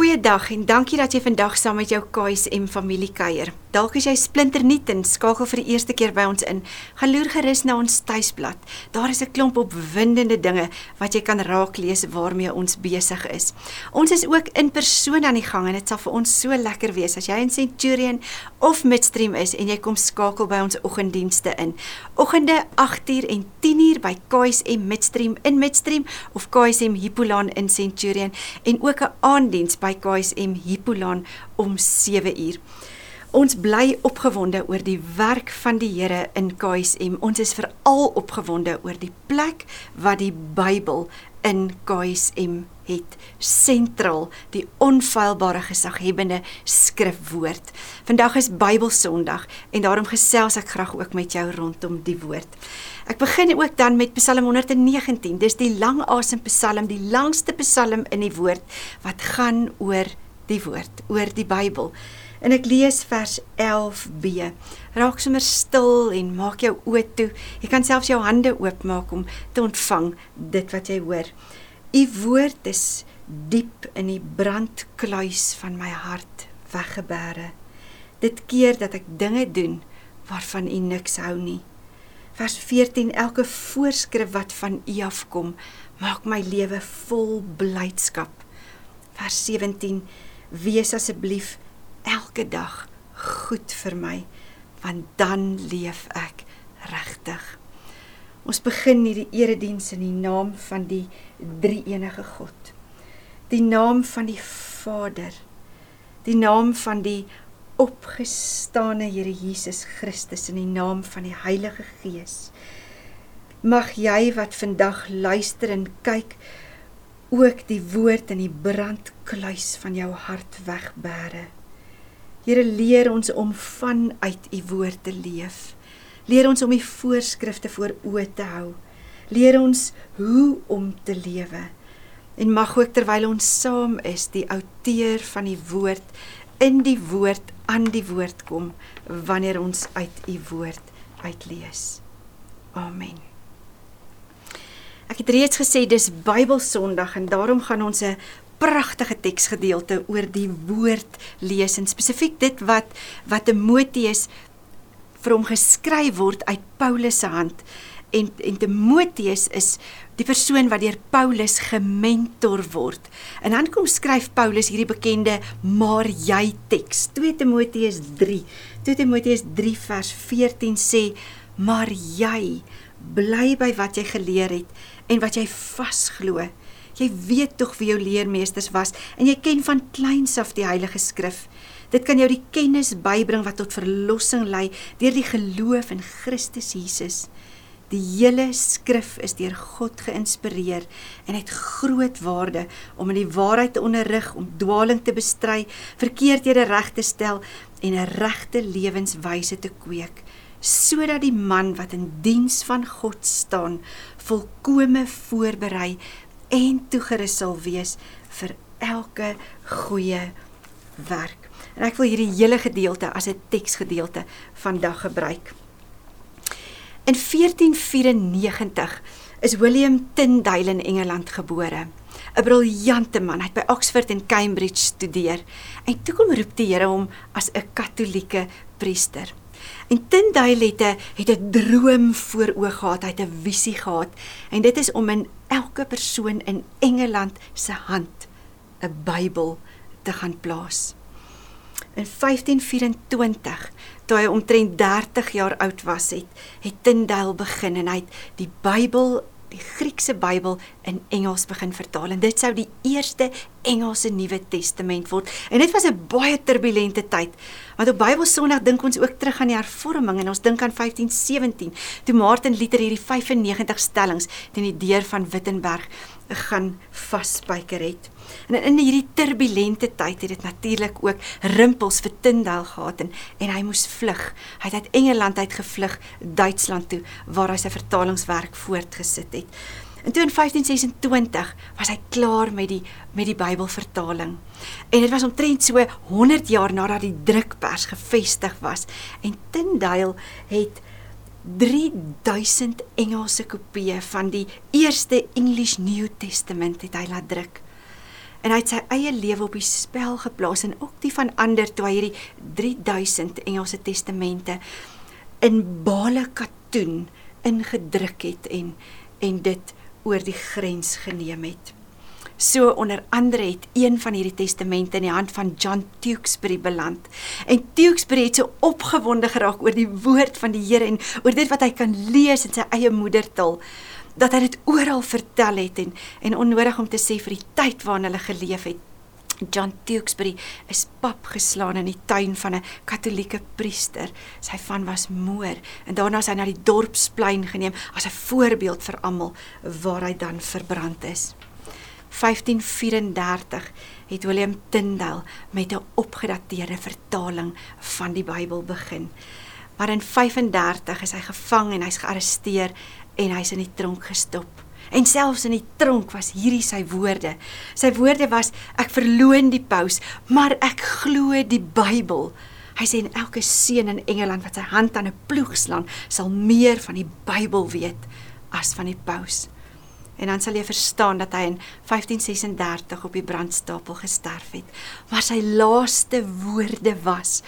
Goeiedag en dankie dat jy vandag saam met jou KSM familie kuier. Dalk is jy splinternuut en skakel vir die eerste keer by ons in. Gaan loer gerus na ons tuisblad. Daar is 'n klomp opwindende dinge wat jy kan raak lees waarmee ons besig is. Ons is ook in persoon aan die gang en dit sal vir ons so lekker wees as jy in Centurion of Midstream is en jy kom skakel by ons oggenddienste in. Oggende 8uur en 10uur by KSM Midstream in Midstream of KSM Hippolaan in Centurion en ook 'n aanddiens by KSM Hippolaan om 7uur. Ons bly opgewonde oor die werk van die Here in KSM. Ons is veral opgewonde oor die plek wat die Bybel in KSM het sentraal die onfeilbare gesaghebende skrifwoord. Vandag is Bybelsondag en daarom gesels ek graag ook met jou rondom die woord. Ek begin ook dan met Psalm 119. Dis die lang asem Psalm, die langste Psalm in die woord wat gaan oor die woord, oor die Bybel. En ek lees vers 11b. Raak sommer stil en maak jou oë toe. Jy kan selfs jou hande oopmaak om te ontvang dit wat jy hoor. U woord is diep in die brandkluis van my hart weggebere. Dit keer dat ek dinge doen waarvan u niks hou nie. Vers 14 Elke voorskrif wat van u afkom, maak my lewe vol blydskap. Vers 17 Wees asseblief elke dag goed vir my want dan leef ek regtig. Ons begin hierdie erediens in die naam van die drie enige God. Die naam van die Vader. Die naam van die opgestane Here Jesus Christus in die naam van die Heilige Gees. Mag jy wat vandag luister en kyk ook die woord in die brandkluis van jou hart wegbere. Here leer ons om vanuit u woord te leef. Leer ons om die voorskrifte voor oë te hou. Leer ons hoe om te lewe. En mag ook terwyl ons saam is, die outeur van die woord in die woord aan die woord kom wanneer ons uit u woord uitlees. Amen. Ek het reeds gesê dis Bybelsondag en daarom gaan ons 'n pragtige teksgedeelte oor die woord lees en spesifiek dit wat wat Timoteus vir hom geskryf word uit Paulus se hand en en Timoteus is die persoon wat deur Paulus gementor word. En dan kom skryf Paulus hierdie bekende maar jy teks 2 Timoteus 3. 2 Timoteus 3 vers 14 sê maar jy bly by wat jy geleer het en wat jy vasglo Jy weet tog wie jou leermeesters was en jy ken van kleins af die Heilige Skrif. Dit kan jou die kennis bybring wat tot verlossing lei deur die geloof in Christus Jesus. Die hele skrif is deur God geïnspireer en het groot waarde om in die waarheid te onderrig, om dwaaling te bestry, verkeerdhede reg te stel en 'n regte lewenswyse te kweek, sodat die man wat in diens van God staan, volkome voorberei en toegerus sal wees vir elke goeie werk. En ek wil hierdie hele gedeelte as 'n teksgedeelte vandag gebruik. In 1494 is William Tyndale in Engeland gebore. 'n Briljante man, hy het by Oxford en Cambridge studeer en toe kom roep die Here hom as 'n katolieke priester. En Tyndale het 'n het 'n droom voor oë gehad, hy het 'n visie gehad en dit is om in elke persoon in Engeland se hand 'n Bybel te gaan plaas. In 1524, toe hy omtrent 30 jaar oud was, het, het Tyndale begin en hy het die Bybel die Griekse Bybel in Engels begin vertaal en dit sou die eerste Engelse Nuwe Testament word. En dit was 'n baie turbulente tyd. Want op Bybelsondag dink ons ook terug aan die hervorming en ons dink aan 1517 toe Martin Luther hierdie 95 stellings teen die deur van Wittenberg gaan vasspyker het. En in hierdie turbulente tyd het dit natuurlik ook rimpels vir Tyndale gehad en en hy moes vlug. Hy het uit Engeland uit gevlug Duitsland toe waar hy sy vertalingswerk voortgesit het. En toe in 1526 was hy klaar met die met die Bybelvertaling. En dit was omtrent so 100 jaar nadat die drukpers gevestig was en Tyndale het 3000 Engelse kopieë van die eerste English New Testament het hy laat druk. en hy het sy eie lewe op die spel geplaas en ook die van ander toe hy hierdie 3000 Engelse testamente in bale katoen ingedruk het en en dit oor die grens geneem het. So onder andere het een van hierdie testamente in die hand van John Tewksbury beland. En Tewksbury het so opgewonde geraak oor die woord van die Here en oor dit wat hy kan lees in sy eie moedertaal dat hy dit oral vertel het en en onnodig om te sê vir die tyd waarin hulle geleef het. John Tewksbury is pap geslaan in die tuin van 'n Katolieke priester. Sy van was moor en daarna is hy na die dorpsplein geneem as 'n voorbeeld vir almal waar hy dan verbrand is. 1534 het William Tyndale met 'n opgedateerde vertaling van die Bybel begin. Maar in 35 is hy gevang en hy's gearresteer en hy's in die tronk gestop. En selfs in die tronk was hierdie sy woorde. Sy woorde was ek verloon die paus, maar ek glo die Bybel. Hy sê en elke seun in Engeland wat sy hand aan 'n ploeg slaan, sal meer van die Bybel weet as van die paus en dan sal jy verstaan dat hy in 1536 op die brandstapel gesterf het. Maar sy laaste woorde was: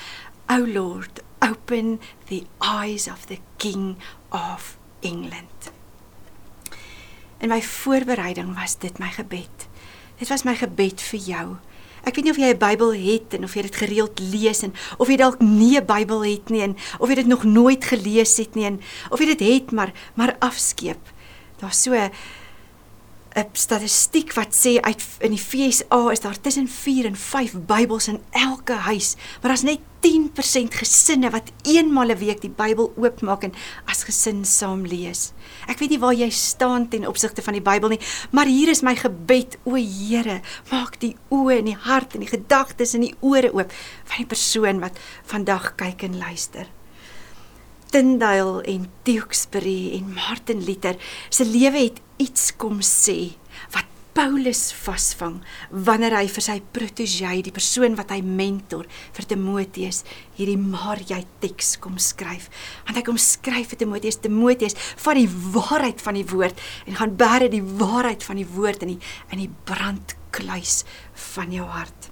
"O Lord, open the eyes of the King of England." En my voorbereiding was dit my gebed. Dit was my gebed vir jou. Ek weet nie of jy 'n Bybel het en of jy dit gereeld lees en of jy dalk nie 'n Bybel het nie en of jy dit nog nooit gelees het nie en of jy dit het maar maar afskeep. Daar's so 'n 'n statistiek wat sê uit in die FSA is daar tussen 4 en 5 Bybels in elke huis, maar daar's net 10% gesinne wat eenmal 'n week die Bybel oopmaak en as gesin saam lees. Ek weet nie waar jy staan ten opsigte van die Bybel nie, maar hier is my gebed, o Here, maak die oë en die hart en die gedagtes en die ore oop van die persoon wat vandag kyk en luister. Tyndale en Tewksbury en Martin Luther se lewe het iets kom sê wat Paulus vasvang wanneer hy vir sy protegee, die persoon wat hy mentor vir Timoteus, hierdie Maria teks kom skryf. Want hy kom skryf vir Timoteus, Timoteus, vat die waarheid van die woord en gaan bære die waarheid van die woord in die in die brandkluis van jou hart.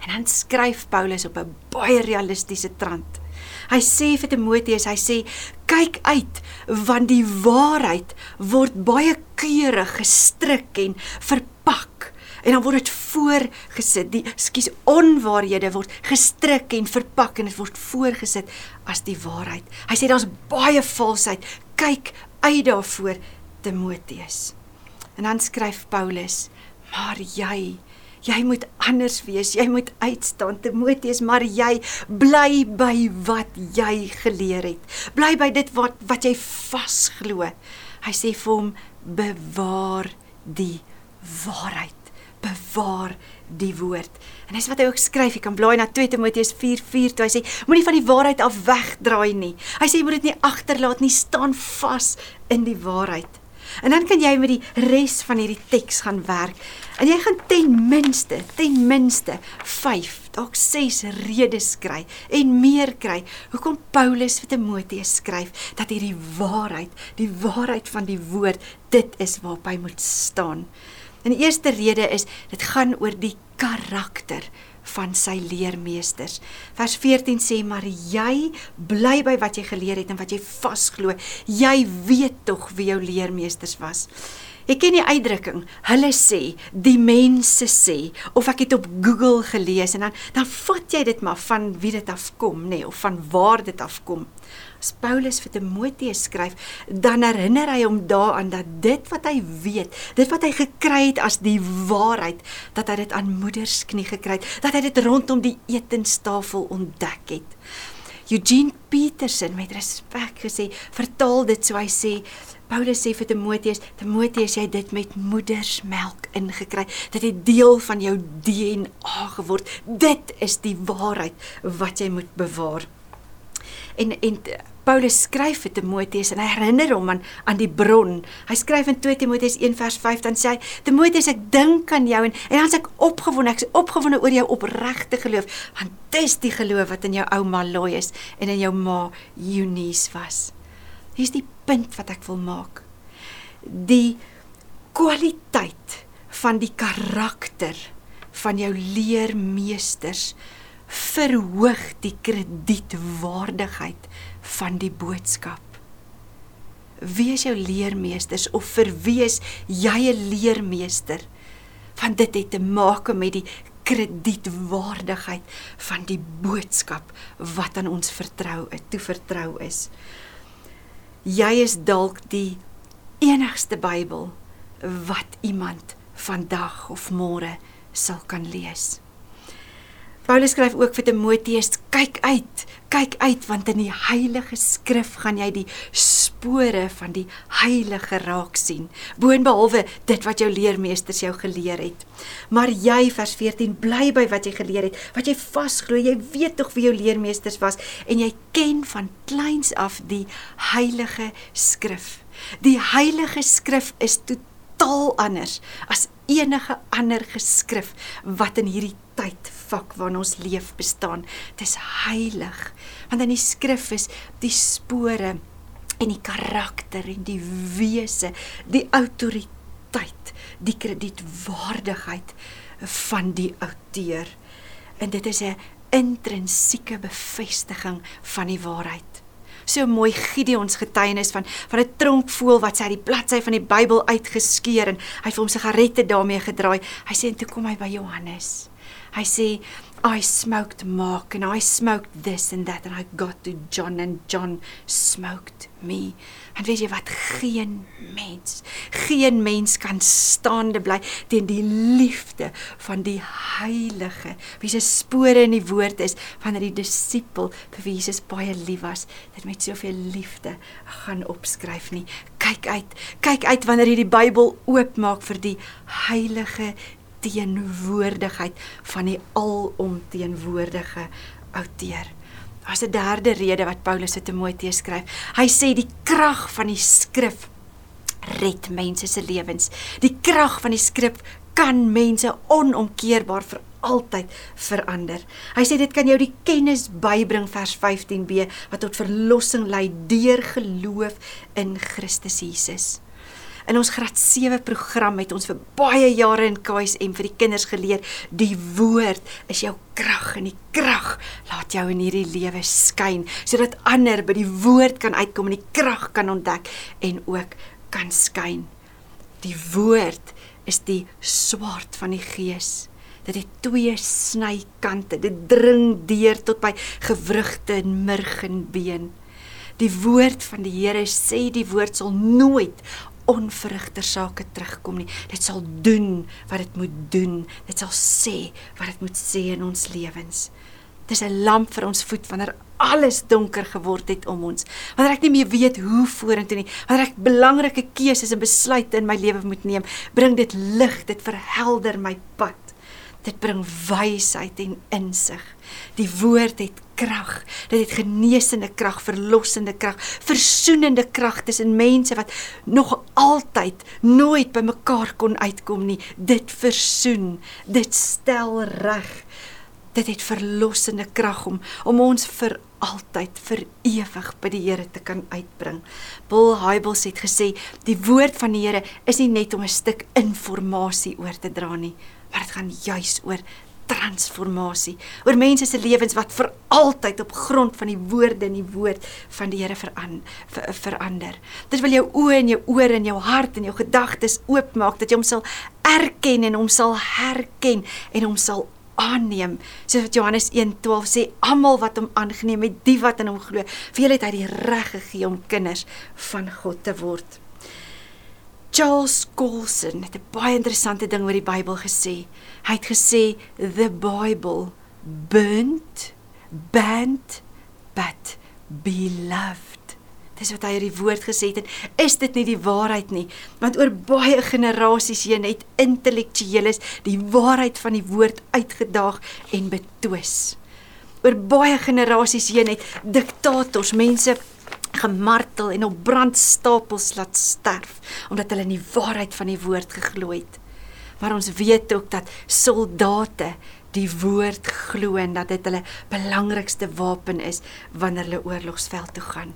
En dan skryf Paulus op 'n baie realistiese trant. Hy sê vir Timoteus, hy sê kyk uit want die waarheid word baie keurig gestrik en verpak en dan word dit voorgesit. Die skus onwaarhede word gestrik en verpak en dit word voorgesit as die waarheid. Hy sê daar's baie valsheid. Kyk uit daarvoor Timoteus. En dan skryf Paulus: "Maar jy Jy moet anders wees, jy moet uitstaan, Timoteus, maar jy bly by wat jy geleer het. Bly by dit wat wat jy vasglo. Hy sê vir hom: "Bewaar die waarheid. Bewaar die woord." En dis wat hy ook skryf. Jy kan blaai na 2 Timoteus 4:4 toe hy sê: "Moenie van die waarheid af wegdraai nie." Hy sê jy moet dit nie agterlaat nie, staan vas in die waarheid. En dan kan jy met die res van hierdie teks gaan werk. En jy gaan ten minste, ten minste 5, dalk 6 redes kry en meer kry hoekom Paulus vir Timoteus skryf dat hierdie waarheid, die waarheid van die woord, dit is waarop hy moet staan. En die eerste rede is dit gaan oor die karakter van sy leermeesters. Vers 14 sê maar jy bly by wat jy geleer het en wat jy vasglo. Jy weet tog wie jou leermeesters was. Ek ken die uitdrukking. Hulle sê, die mense sê of ek het op Google gelees en dan dan vat jy dit maar van wie dit afkom, nê, nee, of van waar dit afkom. As Paulus vir Timoteus skryf, dan herinner hy hom daaraan dat dit wat hy weet, dit wat hy gekry het as die waarheid, dat hy dit aan moeders knie gekry het, dat hy dit rondom die etenstafel ontdek het. Eugene Peterson met respek gesê, vertaal dit so hy sê Paulus sê vir Timoteus, Timoteus jy het dit met moedersmelk ingekry. Dit het deel van jou DNA geword. Dit is die waarheid wat jy moet bewaar. En en Paulus skryf vir Timoteus en hy herinner hom aan aan die bron. Hy skryf in 2 Timoteus 1 vers 5 dan sê hy: "Timoteus, ek dink aan jou en en dan's ek opgewonde. Ek's opgewonde oor jou opregte geloof, want dis die geloof wat in jou ouma Lois en in jou ma Eunice was." Hier's die punt wat ek wil maak. Die kwaliteit van die karakter van jou leermeesters verhoog die kredietwaardigheid van die boodskap. Wie is jou leermeesters of vir wie is jy 'n leermeester? Want dit het te maak met die kredietwaardigheid van die boodskap wat aan ons vertrou, toe vertrou is. Jy is dalk die enigste Bybel wat iemand vandag of môre sal kan lees. Paulus skryf ook vir Timoteus: "Kyk uit, kyk uit want in die Heilige Skrif gaan jy die spore van die Heilige raak sien, boonbehalwe dit wat jou leermeesters jou geleer het. Maar jy vers 14 bly by wat jy geleer het, wat jy vasglo, jy weet tog wie jou leermeesters was en jy ken van kleins af die Heilige Skrif. Die Heilige Skrif is totaal anders as enige ander geskrif wat in hierdie tyd vak waarin ons leef bestaan. Dis heilig. Want in die skrif is die spore en die karakter en die wese, die autoriteit, die kredietwaardigheid van die outeur. En dit is 'n intrinsieke bevestiging van die waarheid so mooi Gideon se getuienis van van 'n tronkvoël wat sy uit die bladsy van die Bybel uitgeskeur en hy het vir hom sigarette daarmee gedraai. Hy sê en toe kom hy by Johannes. Hy sê I smoked Mark and I smoked this and that and I got to John and John smoked me. En weet jy wat geen mens, geen mens kan staande bly teen die liefde van die heilige wie se spore in die woord is wanneer die disipel vir wie Jesus baie lief was, dit met soveel liefde gaan opskryf nie. Kyk uit, kyk uit wanneer jy die Bybel oopmaak vir die heilige teenwoordigheid van die alomteenwoordige outeur. Daar's 'n derde rede wat Paulus aan Timoteus skryf. Hy sê die krag van die skrif red mense se lewens. Die krag van die skrif kan mense onomkeerbaar vir altyd verander. Hy sê dit kan jou die kennis bybring vers 15b wat tot verlossing lei deur geloof in Christus Jesus. In ons graad 7 program het ons vir baie jare in KSM vir die kinders geleer, die woord is jou krag en die krag laat jou in hierdie lewe skyn sodat ander by die woord kan uitkom en die krag kan ontdek en ook kan skyn. Die woord is die swaard van die gees. Dit het twee snykante. Dit dring deur tot by gewrigte en murg en been. Die woord van die Here sê die woord sal nooit onverrigter sake terugkom nie. Dit sal doen wat dit moet doen. Dit sal sê wat dit moet sê in ons lewens. Dis 'n lamp vir ons voet wanneer alles donker geword het om ons. Wanneer ek nie meer weet hoe vorentoe nie, wanneer ek belangrike keuses en besluite in my lewe moet neem, bring dit lig, dit verhelder my pad. Dit bring wysheid en insig. Die woord het krag. Dit het genesende krag, verlossende krag, versoenende krag tussen mense wat nog altyd nooit by mekaar kon uitkom nie. Dit versoen, dit stel reg. Dit het verlossende krag om om ons vir altyd vir ewig by die Here te kan uitbring. Paul Hybels het gesê die woord van die Here is nie net om 'n stuk inligting oor te dra nie, maar dit gaan juis oor transformasie oor mense se lewens wat vir altyd op grond van die woorde en die woord van die Here veran, ver, verander. Dit wil jou oë en jou ore en jou hart en jou gedagtes oopmaak dat jy hom sal erken en hom sal herken en hom sal aanneem. Soos wat Johannes 1:12 sê, almal wat hom aangeneem het, die wat in hom glo, vir hulle het hy die reg gegee om kinders van God te word. Charles Colson het 'n baie interessante ding oor die Bybel gesê. Hy het gesê the Bible burnt banned but beloved. Dis wat hy oor die woord gesê het en is dit nie die waarheid nie? Want oor baie generasies heen het intellektueles die waarheid van die woord uitgedaag en betwis. Oor baie generasies heen het diktators, mense gemartel en op brandstapels laat sterf omdat hulle in die waarheid van die woord geglo het. Maar ons weet ook dat soldate die woord glo en dat dit hulle belangrikste wapen is wanneer hulle oorlogsveld toe gaan.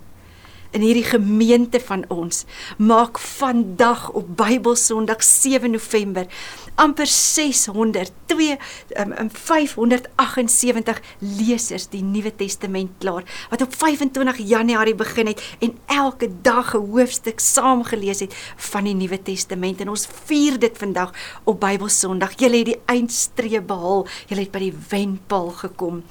In hierdie gemeente van ons maak vandag op Bybelsondag 7 November amper 600 2 um, 578 lesers die Nuwe Testament klaar wat op 25 Januarie begin het en elke dag 'n hoofstuk saam gelees het van die Nuwe Testament en ons vier dit vandag op Bybelsondag. Julle het die eindstreep behaal. Julle het by die wenpaal gekom.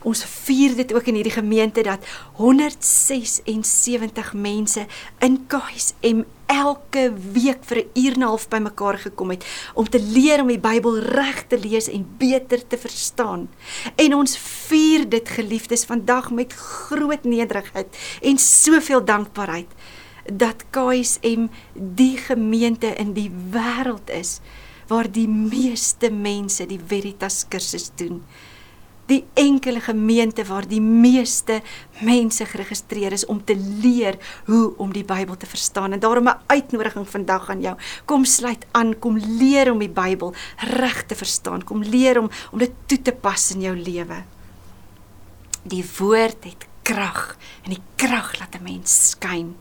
Ons vier dit ook in hierdie gemeente dat 176 mense in KSM elke week vir 'n uur en 'n half bymekaar gekom het om te leer om die Bybel reg te lees en beter te verstaan. En ons vier dit geliefdes vandag met groot nederigheid en soveel dankbaarheid dat KSM die gemeente in die wêreld is waar die meeste mense die Veritas kursus doen die enkele gemeente waar die meeste mense geregistreer is om te leer hoe om die Bybel te verstaan. En daarom 'n uitnodiging vandag aan jou. Kom sluit aan, kom leer om die Bybel reg te verstaan. Kom leer om om dit toe te pas in jou lewe. Die woord het krag en die krag laat 'n mens skyn.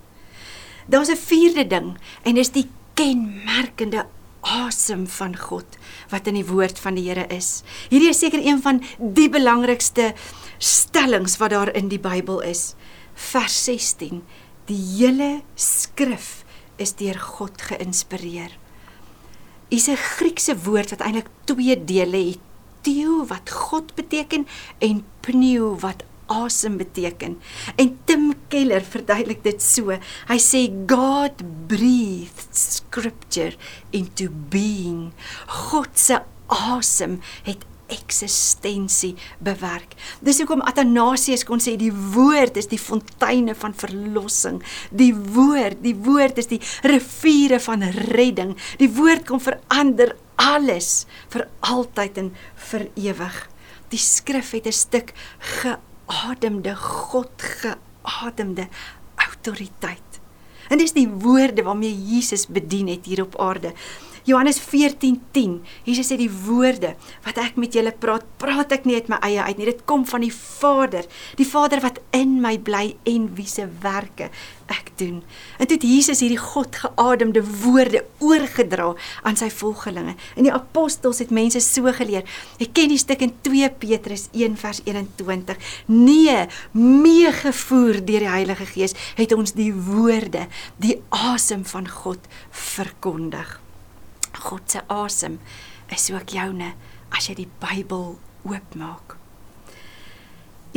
Daar's 'n vierde ding en dis die kenmerkende asem van God wat in die woord van die Here is. Hierdie is seker een van die belangrikste stellings wat daar in die Bybel is. Vers 16. Die hele skrif is deur God geïnspireer. Is 'n Griekse woord wat eintlik twee dele het. Theo wat God beteken en pneu wat asem beteken. En Tim Keller verduidelik dit so. Hy sê God breathed scripture into being. God se asem het eksistensie bewerk. Dis hoekom Athanasius kon sê die woord is die fonteine van verlossing. Die woord, die woord is die riviere van redding. Die woord kom verander alles vir altyd en vir ewig. Die skrif het 'n stuk ge geademde God geademde autoriteit. En dis die woorde waarmee Jesus bedien het hier op aarde. Johannes 14:10. Jesus sê die woorde wat ek met julle praat, praat ek nie uit my eie uit nie. Dit kom van die Vader, die Vader wat in my bly en wie se werke ek doen. En toe het Jesus hierdie God geademde woorde oorgedra aan sy volgelinge. En die apostels het mense so geleer. Ek ken die stuk in 2 Petrus 1 vers 21. Nee, meegevoer deur die Heilige Gees het ons die woorde, die asem van God verkondig. God se asem is ook joune as jy die Bybel oopmaak.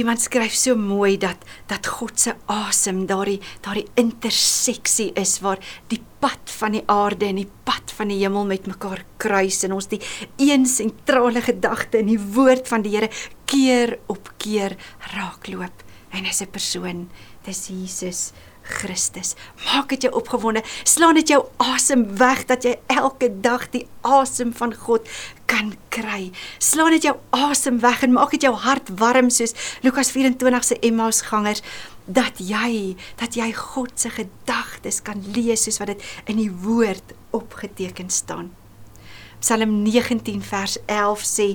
Iemand skryf so mooi dat dat God se asem daardie daardie interseksie is waar die pad van die aarde en die pad van die hemel met mekaar kruis en ons die een sentrale gedagte in die woord van die Here keer op keer raakloop en is 'n persoon dis Jesus Christus. Maak dit jou opgewonde. Slaan dit jou asem weg dat jy elke dag die asem van God kan kry. Slaan dit jou asem weg en maak dit jou hart warm soos Lukas 24 se Emmausgangers dat jy dat jy God se gedagtes kan lees soos wat dit in die woord opgeteken staan. Psalm 19 vers 11 sê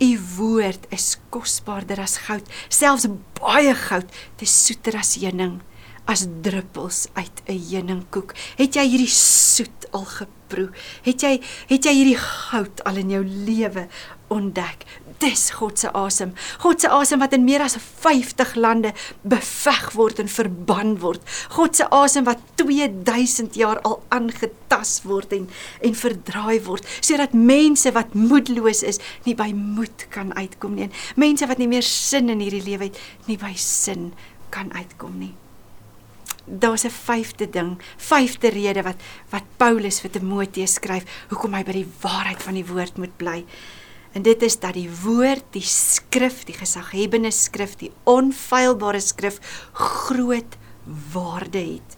U woord is kosbaarder as goud, selfs baie goud, te soeter as heuning as druppels uit 'n heuningkoek. Het jy hierdie soet al geproe? Het jy het jy hierdie goud al in jou lewe ontdek? Dis God se asem. God se asem wat in meer as 50 lande beveg word en verban word. God se asem wat 2000 jaar al aangetas word en en verdraai word sodat mense wat moedeloos is nie by moed kan uitkom nie. Mense wat nie meer sin in hierdie lewe het nie by sin kan uitkom nie daar's 'n vyfde ding, vyfde rede wat wat Paulus vir Timoteus skryf hoekom hy by die waarheid van die woord moet bly. En dit is dat die woord, die skrif, die gesaghebende skrif, die onfeilbare skrif groot waarde het.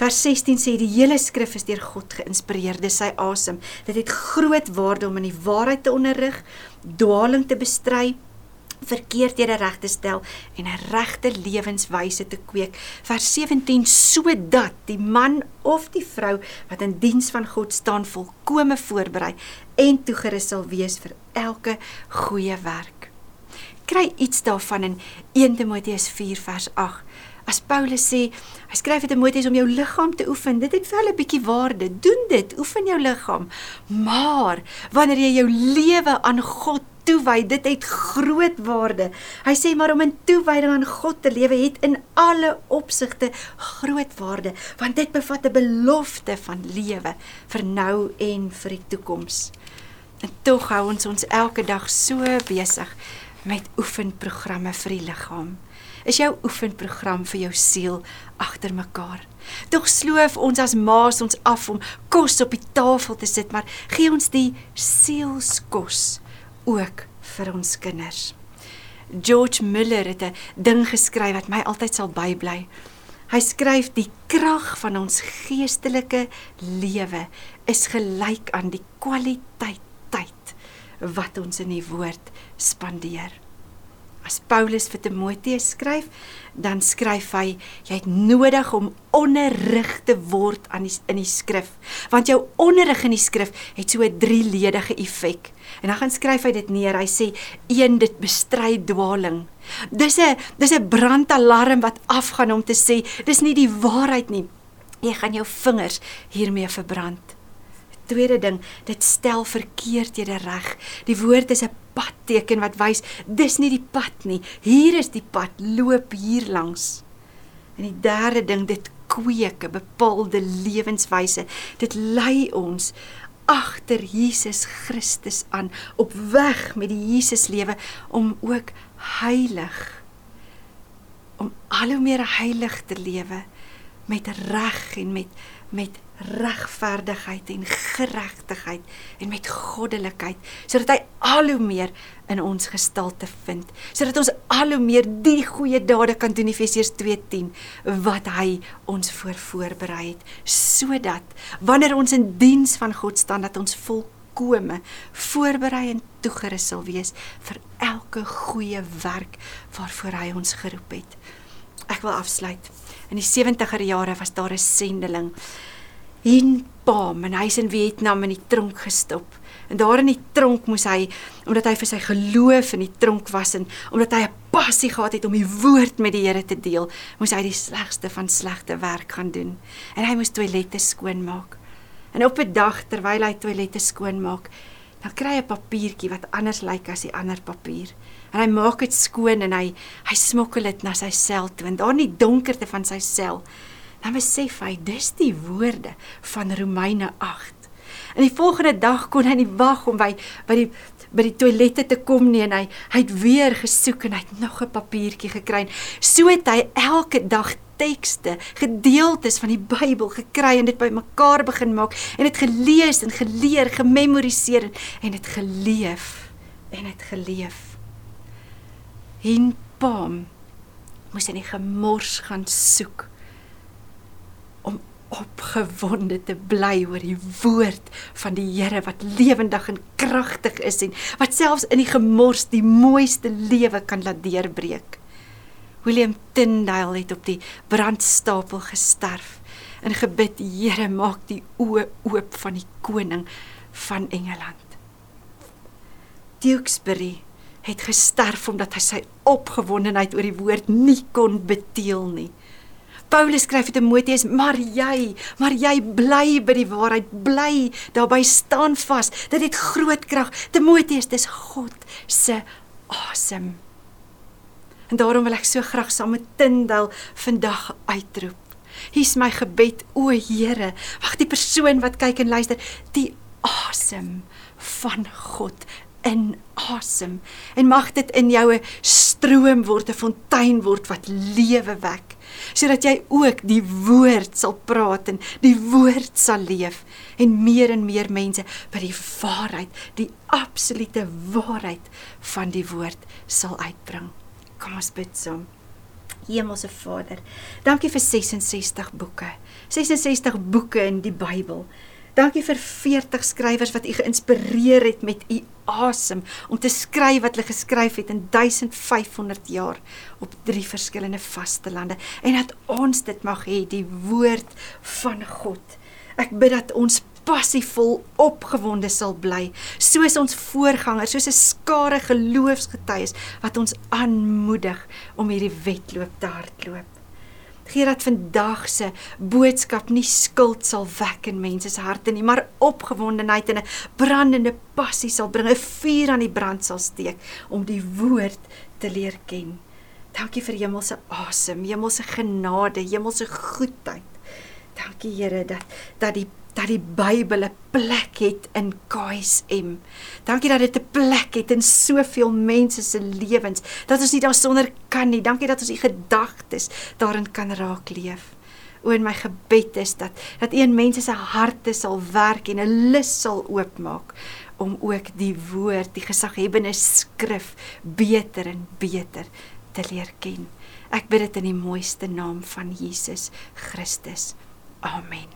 Vers 16 sê die hele skrif is deur God geïnspireer, dis sy asem. Dit het groot waarde om in die waarheid te onderrig, dwaaling te bestry, verkeerdhede reg te stel en 'n regte lewenswyse te kweek. Vers 17 sodat die man of die vrou wat in diens van God staan volkome voorberei en toegerus sal wees vir elke goeie werk. Kry iets daarvan in 1 Timoteus 4 vers 8 As Paulus sê, hy skryf dit Timoteus om jou liggaam te oefen. Dit het vir hulle 'n bietjie waarde. Doen dit, oefen jou liggaam. Maar wanneer jy jou lewe aan God toewy, dit het groot waarde. Hy sê maar om in toewyding aan God te lewe het in alle opsigte groot waarde, want dit bevat 'n belofte van lewe vir nou en vir die toekoms. En tog hou ons ons elke dag so besig met oefenprogramme vir die liggaam. Is jou oefenprogram vir jou siel agter mekaar? Tog sloof ons as maas ons af om kos op die tafel te sit, maar gee ons die sielskos ook vir ons kinders. George Muller het 'n ding geskryf wat my altyd sal bybly. Hy skryf die krag van ons geestelike lewe is gelyk aan die kwaliteit tyd wat ons in die woord spandeer. As Paulus vir Timoteus skryf, dan skryf hy jy het nodig om onderrig te word aan die in die skrif, want jou onderrig in die skrif het so 'n drieledige effek. En dan gaan skryf hy dit neer. Hy sê een dit bestry dwaaling. Dis 'n dis 'n brandalarm wat afgaan om te sê dis nie die waarheid nie. Jy gaan jou vingers hiermee verbrand tweede ding, dit stel verkeerdhede reg. Die woord is 'n padteken wat wys dis nie die pad nie. Hier is die pad, loop hier langs. En die derde ding, dit kweek 'n bepaalde lewenswyse. Dit lei ons agter Jesus Christus aan op weg met die Jesus lewe om ook heilig om al hoe meer heilig te lewe met reg en met met regverdigheid en geregtigheid en met goddelikheid sodat hy al hoe meer in ons gestalte vind sodat ons al hoe meer die goeie dade kan doen Efesiërs 2:10 wat hy ons voor voorberei het sodat wanneer ons in diens van God staan dat ons volkome voorberei en toegerus sal wees vir elke goeie werk waarvoor hy ons geroep het. Ek wil afsluit in die 70er jare was daar 'n sendeling in Pam en hy's in Vietnam in die tronk gestop. En daar in die tronk moes hy omdat hy vir sy geloof in die tronk was en omdat hy 'n passie gehad het om die woord met die Here te deel, moes hy die slegste van slegte werk gaan doen. En hy moes toilette skoonmaak. En op 'n dag terwyl hy toilette skoonmaak, dan kry hy 'n papiertjie wat anders lyk as die ander papier. En hy maak dit skoon en hy hy smokkel dit na sy sel toe en daar in die donkerte van sy sel dan besef hy dis die woorde van Romeine 8. En die volgende dag kon hy nie wag om by by die by die toilette te kom nie en hy hy het weer gesoek en hy het nog 'n papiertjie gekry. So het hy elke dag tekste, gedeeltes van die Bybel gekry en dit bymekaar begin maak en dit gelees en geleer, gememoriseer en dit geleef en dit geleef. In Pam moes hy nie gemors gaan soek opgewonde te bly oor die woord van die Here wat lewendig en kragtig is en wat selfs in die gemors die mooiste lewe kan laat deurbreek. William Tyndale het op die brandstapel gesterf en gebid Here maak die oë oop van die koning van Engeland. Tewksbury het gesterf omdat hy sy opgewondenheid oor die woord nie kon beteel nie. Paulus skryf vir Timoteus, maar jy, maar jy bly by die waarheid, bly daarby staan vas. Dit het groot krag. Timoteus, dis God se asem. En daarom wil ek so graag saam met Tindal vandag uitroep. Hier's my gebed, o Here, wag die persoon wat kyk en luister, die asem van God in asem en mag dit in jou 'n stroom word, 'n fontein word wat lewe wek sodat jy ook die woord sal praat en die woord sal leef en meer en meer mense by die waarheid, die absolute waarheid van die woord sal uitbring. Kom ons bid saam. Hemelse Vader, dankie vir 66 boeke. 66 boeke in die Bybel. Dankie vir 40 skrywers wat u geïnspireer het met u asem om te skryf wat hulle geskryf het in 1500 jaar op drie verskillende vaste lande en dat ons dit mag hê die woord van God. Ek bid dat ons passievol opgewonde sal bly soos ons voorgangers soos 'n skare geloofsgetuies wat ons aanmoedig om hierdie wedloop te hardloop. Gee dat vandag se boodskap nie skuld sal wek in mense se harte nie, maar opgewondenheid en 'n brandende passie sal bring, 'n vuur aan die brand sal steek om die woord te leer ken. Dankie vir hemelse asem, hemelse genade, hemelse goedheid. Dankie Here dat dat die dat die Bybel 'n plek het in KSM. Dankie dat dit 'n plek het in soveel mense se lewens. Dat ons nie daarsonder kan nie. Dankie dat ons u gedagtes daarin kan raak leef. O en my gebed is dat dat een mense se harte sal werk en 'n lus sal oopmaak om ook die woord, die gesaghebende skrif beter en beter te leer ken. Ek bid dit in die mooiste naam van Jesus Christus. Amen.